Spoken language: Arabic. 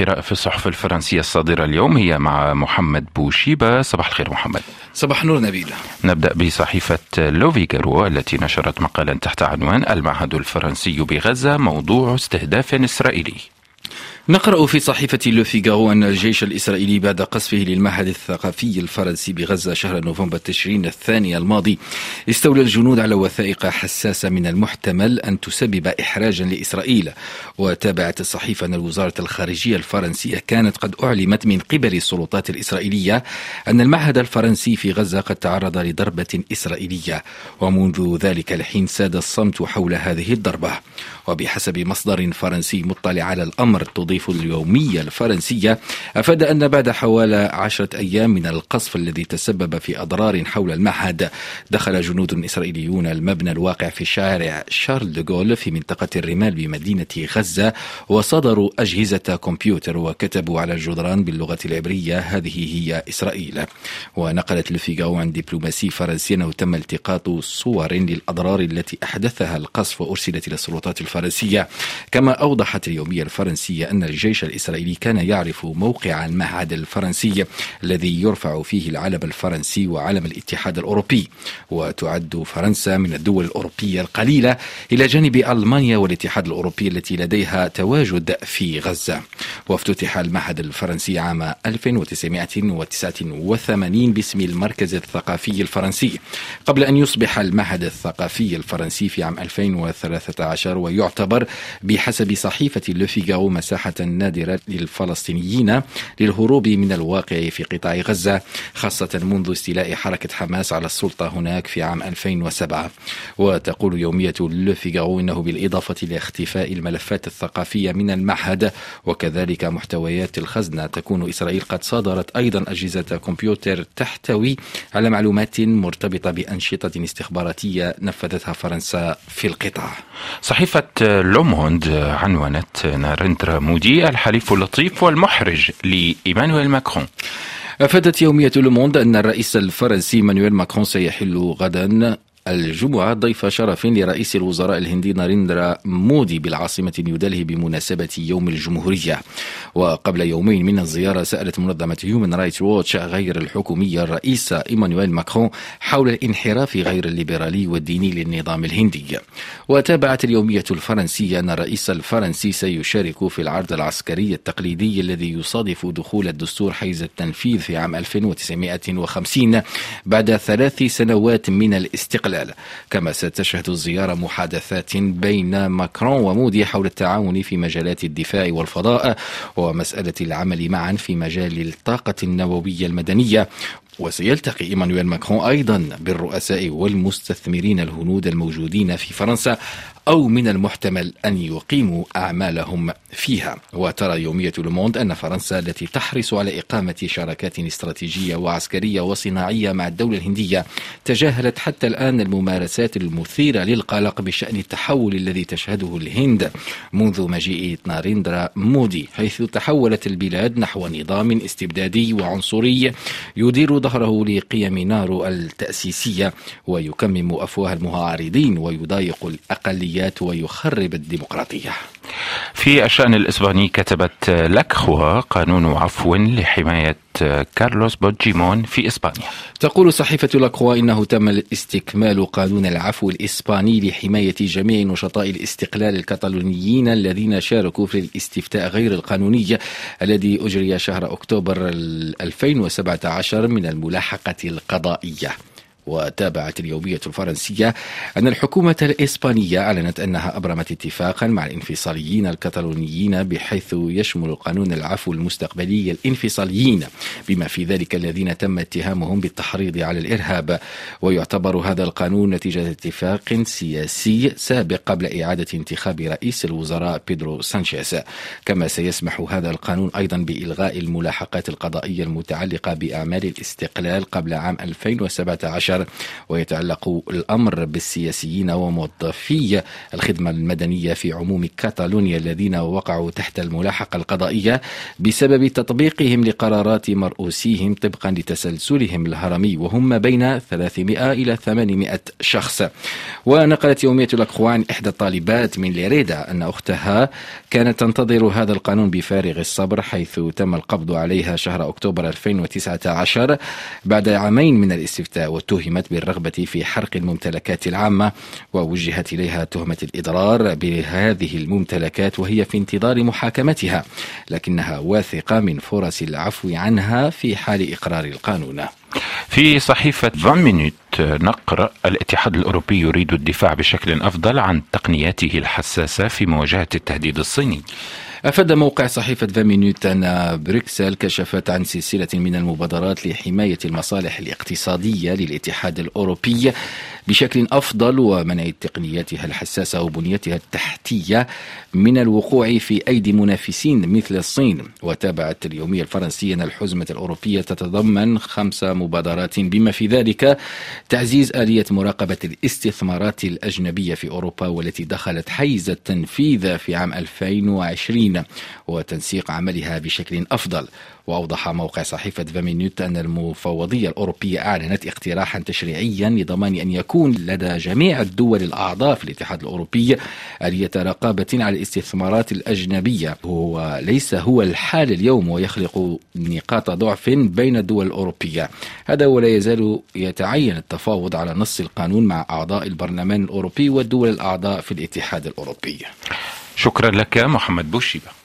القراءة في الصحف الفرنسية الصادرة اليوم هي مع محمد بوشيبة. صباح الخير محمد. صباح النور نبيل. نبدأ بصحيفة لوفيغارو التي نشرت مقالا تحت عنوان المعهد الفرنسي بغزة موضوع استهداف إسرائيلي. نقرأ في صحيفة لو فيغارو أن الجيش الإسرائيلي بعد قصفه للمعهد الثقافي الفرنسي بغزة شهر نوفمبر تشرين الثاني الماضي استولى الجنود على وثائق حساسة من المحتمل أن تسبب إحراجا لإسرائيل. وتابعت الصحيفة أن وزارة الخارجية الفرنسية كانت قد أعلمت من قبل السلطات الإسرائيلية أن المعهد الفرنسي في غزة قد تعرض لضربة إسرائيلية. ومنذ ذلك الحين ساد الصمت حول هذه الضربة. وبحسب مصدر فرنسي مطلع على الأمر تضيف اليومية الفرنسية أفاد أن بعد حوالي عشرة أيام من القصف الذي تسبب في أضرار حول المعهد دخل جنود إسرائيليون المبنى الواقع في شارع شارل دوغول في منطقة الرمال بمدينة غزة وصدروا أجهزة كمبيوتر وكتبوا على الجدران باللغة العبرية هذه هي إسرائيل. ونقلت لفيغاو عن دبلوماسي فرنسي أنه تم التقاط صور للأضرار التي أحدثها القصف وأرسلت إلى السلطات الفرنسية. كما أوضحت اليومية الفرنسية أن الجيش الإسرائيلي كان يعرف موقع المعهد الفرنسي الذي يرفع فيه العلم الفرنسي وعلم الاتحاد الأوروبي وتعد فرنسا من الدول الأوروبية القليلة إلى جانب ألمانيا والاتحاد الأوروبي التي لديها تواجد في غزة. وافتتح المعهد الفرنسي عام 1989 باسم المركز الثقافي الفرنسي. قبل أن يصبح المعهد الثقافي الفرنسي في عام 2013 ويعد يعتبر بحسب صحيفة لوفيغاو مساحة نادرة للفلسطينيين للهروب من الواقع في قطاع غزة خاصة منذ استيلاء حركة حماس على السلطة هناك في عام 2007 وتقول يومية لوفيغارو إنه بالإضافة لاختفاء الملفات الثقافية من المعهد. وكذلك محتويات الخزنة تكون إسرائيل قد صادرت أيضا أجهزة كمبيوتر تحتوي على معلومات مرتبطة بأنشطة استخباراتية نفذتها فرنسا في القطاع. صحيفة لوموند عنونت نارندرا مودي الحليف اللطيف والمحرج لإيمانويل ماكرون. أفادت يومية لوموند أن الرئيس الفرنسي إيمانويل ماكرون سيحل غدا الجمعة ضيف شرف لرئيس الوزراء الهندي ناريندرا مودي بالعاصمة نيودلهي بمناسبة يوم الجمهورية. وقبل يومين من الزيارة سألت منظمة هيومن رايتس ووتش غير الحكومية الرئيس إيمانويل ماكرون حول الانحراف غير الليبرالي والديني للنظام الهندي. وتابعت اليومية الفرنسية أن الرئيس الفرنسي سيشارك في العرض العسكري التقليدي الذي يصادف دخول الدستور حيز التنفيذ في عام 1950 بعد ثلاث سنوات من الاستقلال. الاحتلال كما ستشهد الزيارة محادثات بين ماكرون ومودي حول التعاون في مجالات الدفاع والفضاء ومسألة العمل معا في مجال الطاقة النووية المدنية. وسيلتقي إيمانويل ماكرون أيضا بالرؤساء والمستثمرين الهنود الموجودين في فرنسا أو من المحتمل أن يقيموا أعمالهم فيها. وترى يومية لوموند أن فرنسا التي تحرص على إقامة شراكات استراتيجية وعسكرية وصناعية مع الدولة الهندية تجاهلت حتى الآن الممارسات المثيرة للقلق بشأن التحول الذي تشهده الهند منذ مجيء ناريندرا مودي حيث تحولت البلاد نحو نظام استبدادي وعنصري يدير ظهره لقيم نارو التأسيسية ويكمم أفواه المعارضين ويضايق الأقليات ويخرب الديمقراطية. في الشأن الإسباني كتبت لكخوا قانون عفو لحماية كارلوس بوجيمون في إسبانيا. تقول صحيفة لاكروا إنه تم استكمال قانون العفو الإسباني لحماية جميع نشطاء الاستقلال الكتالونيين الذين شاركوا في الاستفتاء غير القانوني الذي أجري شهر أكتوبر 2017 من الملاحقة القضائية. وتابعت اليومية الفرنسية أن الحكومة الإسبانية أعلنت أنها أبرمت اتفاقا مع الانفصاليين الكتالونيين بحيث يشمل قانون العفو المستقبلي الانفصاليين بما في ذلك الذين تم اتهامهم بالتحريض على الإرهاب. ويعتبر هذا القانون نتيجة اتفاق سياسي سابق قبل إعادة انتخاب رئيس الوزراء بيدرو سانشيز. كما سيسمح هذا القانون أيضا بإلغاء الملاحقات القضائية المتعلقة بأعمال الاستقلال قبل عام 2017 أكثر ويتعلق الأمر بالسياسيين وموظفي الخدمة المدنية في عموم كاتالونيا الذين وقعوا تحت الملاحقة القضائية بسبب تطبيقهم لقرارات مرؤوسيهم طبقا لتسلسلهم الهرمي وهم بين 300 إلى 800 شخص. ونقلت يومية الأكخو عن إحدى الطالبات من ليريدا أن أختها كانت تنتظر هذا القانون بفارغ الصبر حيث تم القبض عليها شهر أكتوبر 2019 بعد عامين من الاستفتاء واتهمت بالرغبة في حرق الممتلكات العامة ووجهت إليها تهمة الإضرار بهذه الممتلكات وهي في انتظار محاكمتها لكنها واثقة من فرص العفو عنها في حال إقرار القانون. في صحيفة 20 مينوت نقرأ. الاتحاد الأوروبي يريد الدفاع بشكل أفضل عن تقنياته الحساسة في مواجهة التهديد الصيني. أفاد موقع صحيفة 20 مينوت أن بروكسل كشفت عن سلسلة من المبادرات لحماية المصالح الاقتصادية للاتحاد الأوروبي بشكل أفضل ومنع تقنياتها الحساسة وبنيتها التحتية من الوقوع في أيدي منافسين مثل الصين. وتابعت اليومية الفرنسية أن الحزمة الأوروبية تتضمن خمس مبادرات. بما في ذلك تعزيز آلية مراقبة الاستثمارات الأجنبية في أوروبا والتي دخلت حيز التنفيذ في عام 2020 وتنسيق عملها بشكل أفضل. وأوضح موقع صحيفة فامينوت أن المفوضية الأوروبية أعلنت اقتراحا تشريعيا لضمان أن يكون لدى جميع الدول الأعضاء في الاتحاد الأوروبي آلية رقابة على الاستثمارات الأجنبية. هو ليس هو الحال اليوم ويخلق نقاط ضعف بين الدول الأوروبية. هذا ولا يزال يتعين التفاوض على نص القانون مع أعضاء البرلمان الأوروبي والدول الأعضاء في الاتحاد الأوروبي. شكرا لك محمد. بوشيبة.